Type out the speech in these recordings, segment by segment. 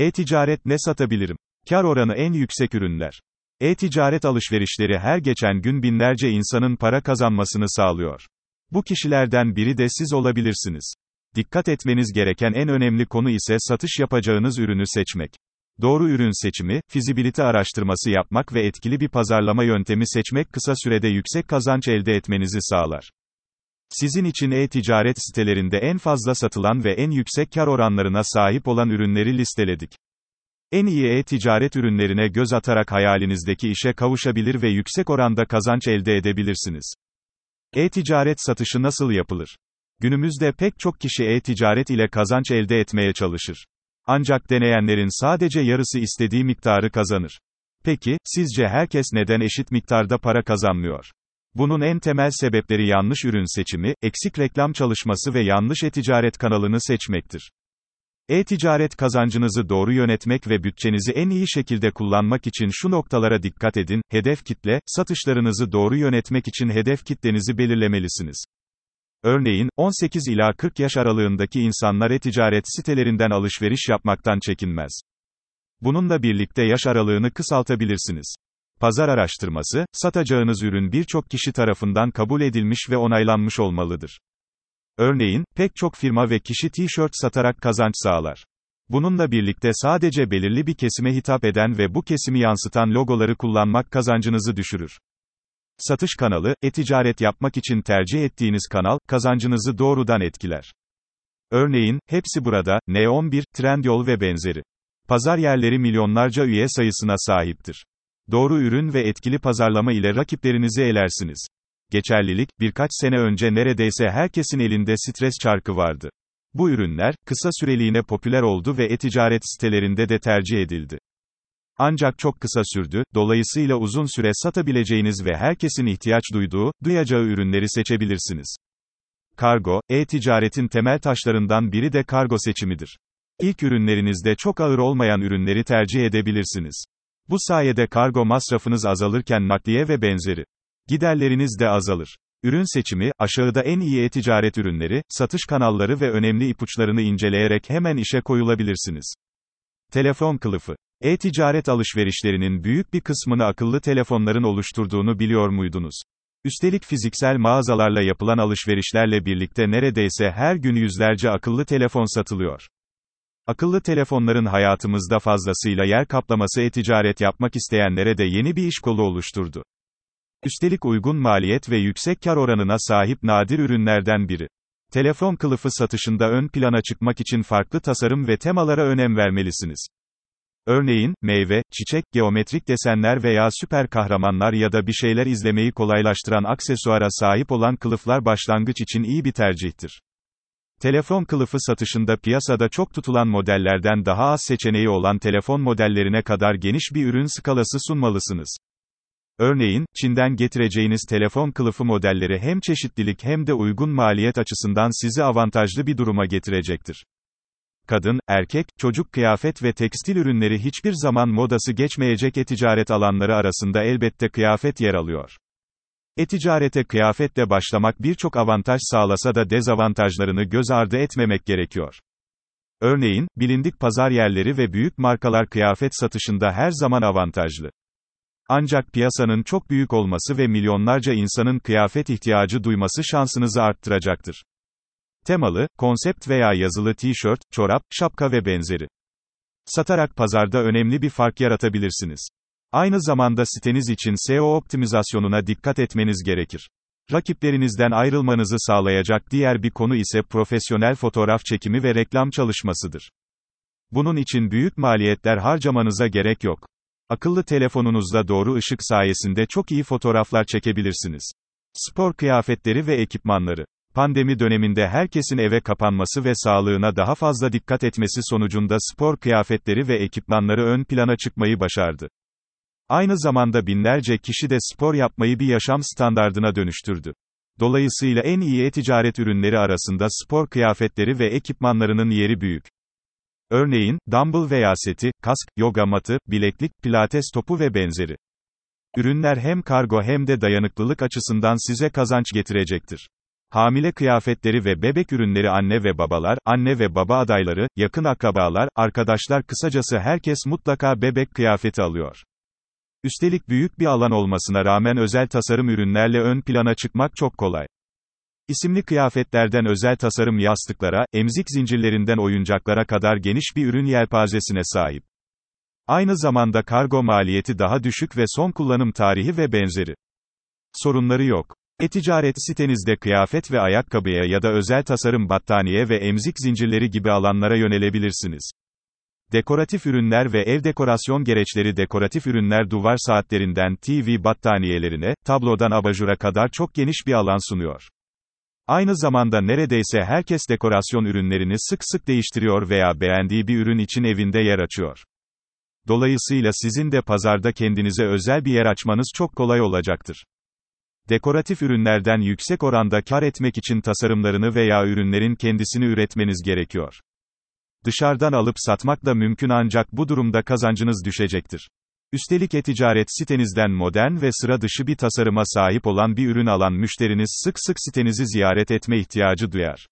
E-ticaret ne satabilirim? Kar oranı en yüksek ürünler. E-ticaret alışverişleri her geçen gün binlerce insanın para kazanmasını sağlıyor. Bu kişilerden biri de siz olabilirsiniz. Dikkat etmeniz gereken en önemli konu ise satış yapacağınız ürünü seçmek. Doğru ürün seçimi, fizibilite araştırması yapmak ve etkili bir pazarlama yöntemi seçmek kısa sürede yüksek kazanç elde etmenizi sağlar. Sizin için e-ticaret sitelerinde en fazla satılan ve en yüksek kar oranlarına sahip olan ürünleri listeledik. En iyi e-ticaret ürünlerine göz atarak hayalinizdeki işe kavuşabilir ve yüksek oranda kazanç elde edebilirsiniz. E-ticaret satışı nasıl yapılır? Günümüzde pek çok kişi e-ticaret ile kazanç elde etmeye çalışır. Ancak deneyenlerin sadece yarısı istediği miktarı kazanır. Peki, sizce herkes neden eşit miktarda para kazanmıyor? Bunun en temel sebepleri yanlış ürün seçimi, eksik reklam çalışması ve yanlış e-ticaret kanalını seçmektir. E-ticaret kazancınızı doğru yönetmek ve bütçenizi en iyi şekilde kullanmak için şu noktalara dikkat edin. Hedef kitle, satışlarınızı doğru yönetmek için hedef kitlenizi belirlemelisiniz. Örneğin, 18 ila 40 yaş aralığındaki insanlar e-ticaret sitelerinden alışveriş yapmaktan çekinmez. Bununla birlikte yaş aralığını kısaltabilirsiniz. Pazar araştırması, satacağınız ürün birçok kişi tarafından kabul edilmiş ve onaylanmış olmalıdır. Örneğin, pek çok firma ve kişi tişört satarak kazanç sağlar. Bununla birlikte sadece belirli bir kesime hitap eden ve bu kesimi yansıtan logoları kullanmak kazancınızı düşürür. Satış kanalı, e-ticaret yapmak için tercih ettiğiniz kanal, kazancınızı doğrudan etkiler. Örneğin, hepsi burada, N11, Trendyol ve benzeri. Pazar yerleri milyonlarca üye sayısına sahiptir. Doğru ürün ve etkili pazarlama ile rakiplerinizi elersiniz. Geçerlilik, birkaç sene önce neredeyse herkesin elinde stres çarkı vardı. Bu ürünler, kısa süreliğine popüler oldu ve e-ticaret sitelerinde de tercih edildi. Ancak çok kısa sürdü, dolayısıyla uzun süre satabileceğiniz ve herkesin ihtiyaç duyduğu, duyacağı ürünleri seçebilirsiniz. Kargo, e-ticaretin temel taşlarından biri de kargo seçimidir. İlk ürünlerinizde çok ağır olmayan ürünleri tercih edebilirsiniz. Bu sayede kargo masrafınız azalırken nakliye ve benzeri giderleriniz de azalır. Ürün seçimi, aşağıda en iyi e-ticaret ürünleri, satış kanalları ve önemli ipuçlarını inceleyerek hemen işe koyulabilirsiniz. Telefon kılıfı. E-ticaret alışverişlerinin büyük bir kısmını akıllı telefonların oluşturduğunu biliyor muydunuz? Üstelik fiziksel mağazalarla yapılan alışverişlerle birlikte neredeyse her gün yüzlerce akıllı telefon satılıyor. Akıllı telefonların hayatımızda fazlasıyla yer kaplaması e-ticaret yapmak isteyenlere de yeni bir iş kolu oluşturdu. Üstelik uygun maliyet ve yüksek kar oranına sahip nadir ürünlerden biri. Telefon kılıfı satışında ön plana çıkmak için farklı tasarım ve temalara önem vermelisiniz. Örneğin, meyve, çiçek, geometrik desenler veya süper kahramanlar ya da bir şeyler izlemeyi kolaylaştıran aksesuara sahip olan kılıflar başlangıç için iyi bir tercihtir. Telefon kılıfı satışında piyasada çok tutulan modellerden daha az seçeneği olan telefon modellerine kadar geniş bir ürün skalası sunmalısınız. Örneğin, Çin'den getireceğiniz telefon kılıfı modelleri hem çeşitlilik hem de uygun maliyet açısından sizi avantajlı bir duruma getirecektir. Kadın, erkek, çocuk kıyafet ve tekstil ürünleri hiçbir zaman modası geçmeyecek e-ticaret alanları arasında elbette kıyafet yer alıyor. E-ticarete kıyafetle başlamak birçok avantaj sağlasa da dezavantajlarını göz ardı etmemek gerekiyor. Örneğin, bilindik pazar yerleri ve büyük markalar kıyafet satışında her zaman avantajlı. Ancak piyasanın çok büyük olması ve milyonlarca insanın kıyafet ihtiyacı duyması şansınızı arttıracaktır. Temalı, konsept veya yazılı tişört, çorap, şapka ve benzeri. Satarak pazarda önemli bir fark yaratabilirsiniz. Aynı zamanda siteniz için SEO optimizasyonuna dikkat etmeniz gerekir. Rakiplerinizden ayrılmanızı sağlayacak diğer bir konu ise profesyonel fotoğraf çekimi ve reklam çalışmasıdır. Bunun için büyük maliyetler harcamanıza gerek yok. Akıllı telefonunuzda doğru ışık sayesinde çok iyi fotoğraflar çekebilirsiniz. Spor kıyafetleri ve ekipmanları. Pandemi döneminde herkesin eve kapanması ve sağlığına daha fazla dikkat etmesi sonucunda spor kıyafetleri ve ekipmanları ön plana çıkmayı başardı. Aynı zamanda binlerce kişi de spor yapmayı bir yaşam standardına dönüştürdü. Dolayısıyla en iyi e-ticaret ürünleri arasında spor kıyafetleri ve ekipmanlarının yeri büyük. Örneğin, dumbbell veya seti, kask, yoga matı, bileklik, pilates topu ve benzeri. Ürünler hem kargo hem de dayanıklılık açısından size kazanç getirecektir. Hamile kıyafetleri ve bebek ürünleri anne ve babalar, anne ve baba adayları, yakın akrabalar, arkadaşlar kısacası herkes mutlaka bebek kıyafeti alıyor. Üstelik büyük bir alan olmasına rağmen özel tasarım ürünlerle ön plana çıkmak çok kolay. İsimli kıyafetlerden özel tasarım yastıklara, emzik zincirlerinden oyuncaklara kadar geniş bir ürün yelpazesine sahip. Aynı zamanda kargo maliyeti daha düşük ve son kullanım tarihi ve benzeri. Sorunları yok. E-ticaret sitenizde kıyafet ve ayakkabıya ya da özel tasarım battaniye ve emzik zincirleri gibi alanlara yönelebilirsiniz. Dekoratif ürünler ve ev dekorasyon gereçleri dekoratif ürünler duvar saatlerinden TV battaniyelerine, tablodan abajura kadar çok geniş bir alan sunuyor. Aynı zamanda neredeyse herkes dekorasyon ürünlerini sık sık değiştiriyor veya beğendiği bir ürün için evinde yer açıyor. Dolayısıyla sizin de pazarda kendinize özel bir yer açmanız çok kolay olacaktır. Dekoratif ürünlerden yüksek oranda kar etmek için tasarımlarını veya ürünlerin kendisini üretmeniz gerekiyor. Dışarıdan alıp satmak da mümkün ancak bu durumda kazancınız düşecektir. Üstelik e-ticaret sitenizden modern ve sıra dışı bir tasarıma sahip olan bir ürün alan müşteriniz sık sık sitenizi ziyaret etme ihtiyacı duyar.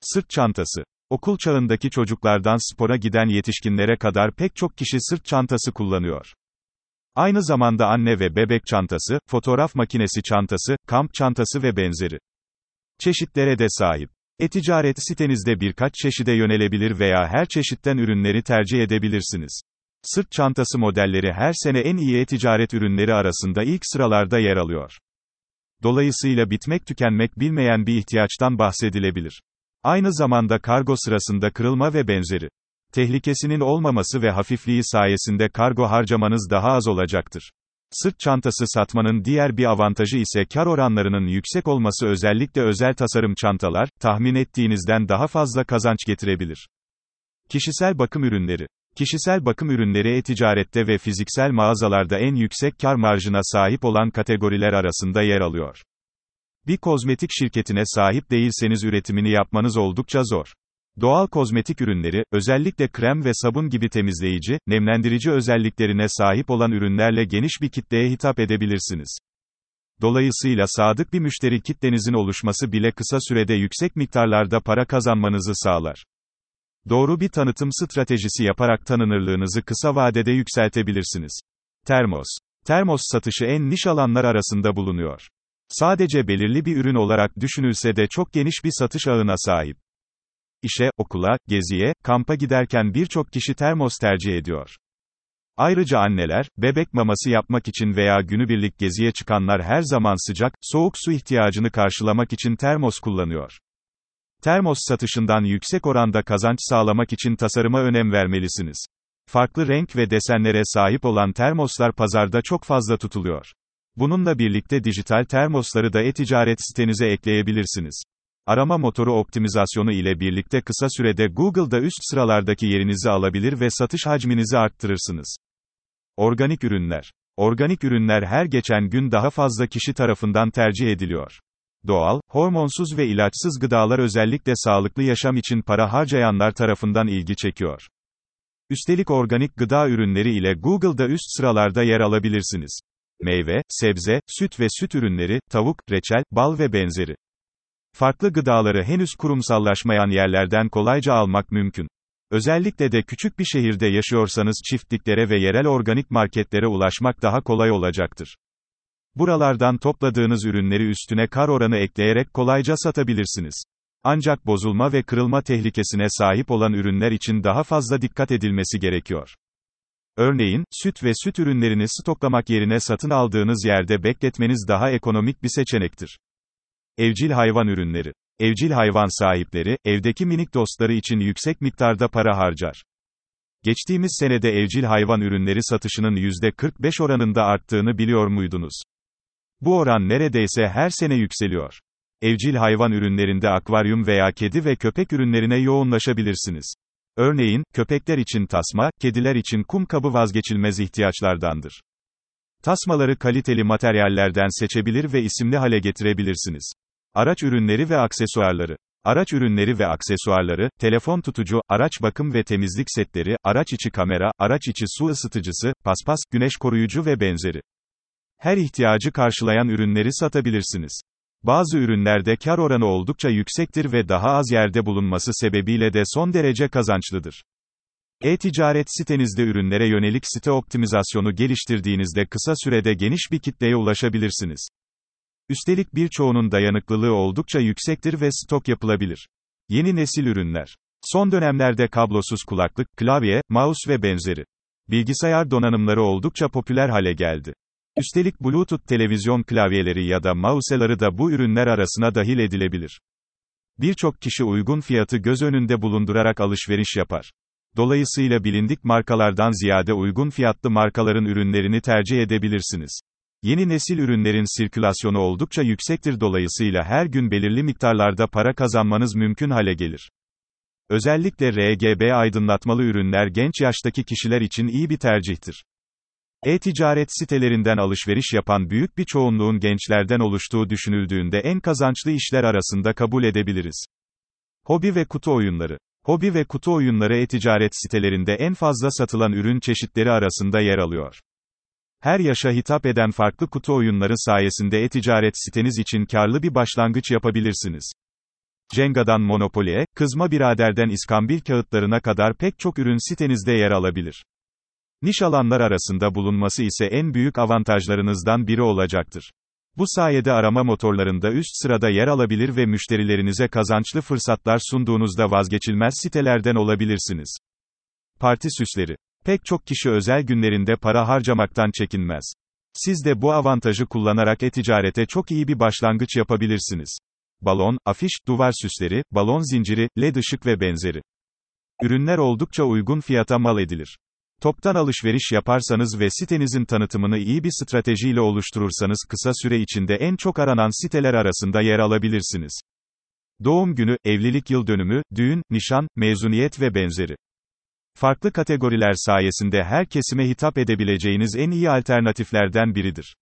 Sırt çantası. Okul çağındaki çocuklardan spora giden yetişkinlere kadar pek çok kişi sırt çantası kullanıyor. Aynı zamanda anne ve bebek çantası, fotoğraf makinesi çantası, kamp çantası ve benzeri. Çeşitlere de sahip. E-ticaret sitenizde birkaç çeşide yönelebilir veya her çeşitten ürünleri tercih edebilirsiniz. Sırt çantası modelleri her sene en iyi e-ticaret ürünleri arasında ilk sıralarda yer alıyor. Dolayısıyla bitmek tükenmek bilmeyen bir ihtiyaçtan bahsedilebilir. Aynı zamanda kargo sırasında kırılma ve benzeri tehlikesinin olmaması ve hafifliği sayesinde kargo harcamanız daha az olacaktır. Sırt çantası satmanın diğer bir avantajı ise kar oranlarının yüksek olması özellikle özel tasarım çantalar, tahmin ettiğinizden daha fazla kazanç getirebilir. Kişisel bakım ürünleri Kişisel bakım ürünleri e-ticarette ve fiziksel mağazalarda en yüksek kar marjına sahip olan kategoriler arasında yer alıyor. Bir kozmetik şirketine sahip değilseniz üretimini yapmanız oldukça zor. Doğal kozmetik ürünleri, özellikle krem ve sabun gibi temizleyici, nemlendirici özelliklerine sahip olan ürünlerle geniş bir kitleye hitap edebilirsiniz. Dolayısıyla sadık bir müşteri kitlenizin oluşması bile kısa sürede yüksek miktarlarda para kazanmanızı sağlar. Doğru bir tanıtım stratejisi yaparak tanınırlığınızı kısa vadede yükseltebilirsiniz. Termos. Termos satışı en niş alanlar arasında bulunuyor. Sadece belirli bir ürün olarak düşünülse de çok geniş bir satış ağına sahip. İşe, okula, geziye, kampa giderken birçok kişi termos tercih ediyor. Ayrıca anneler, bebek maması yapmak için veya günübirlik geziye çıkanlar her zaman sıcak, soğuk su ihtiyacını karşılamak için termos kullanıyor. Termos satışından yüksek oranda kazanç sağlamak için tasarıma önem vermelisiniz. Farklı renk ve desenlere sahip olan termoslar pazarda çok fazla tutuluyor. Bununla birlikte dijital termosları da e-ticaret sitenize ekleyebilirsiniz. Arama motoru optimizasyonu ile birlikte kısa sürede Google'da üst sıralardaki yerinizi alabilir ve satış hacminizi arttırırsınız. Organik ürünler. Organik ürünler her geçen gün daha fazla kişi tarafından tercih ediliyor. Doğal, hormonsuz ve ilaçsız gıdalar özellikle sağlıklı yaşam için para harcayanlar tarafından ilgi çekiyor. Üstelik organik gıda ürünleri ile Google'da üst sıralarda yer alabilirsiniz. Meyve, sebze, süt ve süt ürünleri, tavuk, reçel, bal ve benzeri. Farklı gıdaları henüz kurumsallaşmayan yerlerden kolayca almak mümkün. Özellikle de küçük bir şehirde yaşıyorsanız çiftliklere ve yerel organik marketlere ulaşmak daha kolay olacaktır. Buralardan topladığınız ürünleri üstüne kar oranı ekleyerek kolayca satabilirsiniz. Ancak bozulma ve kırılma tehlikesine sahip olan ürünler için daha fazla dikkat edilmesi gerekiyor. Örneğin, süt ve süt ürünlerini stoklamak yerine satın aldığınız yerde bekletmeniz daha ekonomik bir seçenektir. Evcil hayvan ürünleri. Evcil hayvan sahipleri, evdeki minik dostları için yüksek miktarda para harcar. Geçtiğimiz senede evcil hayvan ürünleri satışının %45 oranında arttığını biliyor muydunuz? Bu oran neredeyse her sene yükseliyor. Evcil hayvan ürünlerinde akvaryum veya kedi ve köpek ürünlerine yoğunlaşabilirsiniz. Örneğin, köpekler için tasma, kediler için kum kabı vazgeçilmez ihtiyaçlardandır. Tasmaları kaliteli materyallerden seçebilir ve isimli hale getirebilirsiniz. Araç ürünleri ve aksesuarları. Araç ürünleri ve aksesuarları, telefon tutucu, araç bakım ve temizlik setleri, araç içi kamera, araç içi su ısıtıcısı, paspas, güneş koruyucu ve benzeri. Her ihtiyacı karşılayan ürünleri satabilirsiniz. Bazı ürünlerde kar oranı oldukça yüksektir ve daha az yerde bulunması sebebiyle de son derece kazançlıdır. E-ticaret sitenizde ürünlere yönelik site optimizasyonu geliştirdiğinizde kısa sürede geniş bir kitleye ulaşabilirsiniz. Üstelik birçoğunun dayanıklılığı oldukça yüksektir ve stok yapılabilir. Yeni nesil ürünler. Son dönemlerde kablosuz kulaklık, klavye, mouse ve benzeri bilgisayar donanımları oldukça popüler hale geldi. Üstelik Bluetooth televizyon klavyeleri ya da mouse'ları da bu ürünler arasına dahil edilebilir. Birçok kişi uygun fiyatı göz önünde bulundurarak alışveriş yapar. Dolayısıyla bilindik markalardan ziyade uygun fiyatlı markaların ürünlerini tercih edebilirsiniz. Yeni nesil ürünlerin sirkülasyonu oldukça yüksektir dolayısıyla her gün belirli miktarlarda para kazanmanız mümkün hale gelir. Özellikle RGB aydınlatmalı ürünler genç yaştaki kişiler için iyi bir tercihtir. E-ticaret sitelerinden alışveriş yapan büyük bir çoğunluğun gençlerden oluştuğu düşünüldüğünde en kazançlı işler arasında kabul edebiliriz. Hobi ve kutu oyunları. Hobi ve kutu oyunları e-ticaret sitelerinde en fazla satılan ürün çeşitleri arasında yer alıyor. Her yaşa hitap eden farklı kutu oyunları sayesinde e-ticaret siteniz için karlı bir başlangıç yapabilirsiniz. Cenga'dan Monopoly'e, kızma biraderden iskambil kağıtlarına kadar pek çok ürün sitenizde yer alabilir. Niş alanlar arasında bulunması ise en büyük avantajlarınızdan biri olacaktır. Bu sayede arama motorlarında üst sırada yer alabilir ve müşterilerinize kazançlı fırsatlar sunduğunuzda vazgeçilmez sitelerden olabilirsiniz. Parti süsleri. Pek çok kişi özel günlerinde para harcamaktan çekinmez. Siz de bu avantajı kullanarak e-ticarete çok iyi bir başlangıç yapabilirsiniz. Balon, afiş, duvar süsleri, balon zinciri, led ışık ve benzeri. Ürünler oldukça uygun fiyata mal edilir. Toptan alışveriş yaparsanız ve sitenizin tanıtımını iyi bir stratejiyle oluşturursanız kısa süre içinde en çok aranan siteler arasında yer alabilirsiniz. Doğum günü, evlilik yıl dönümü, düğün, nişan, mezuniyet ve benzeri. Farklı kategoriler sayesinde her kesime hitap edebileceğiniz en iyi alternatiflerden biridir.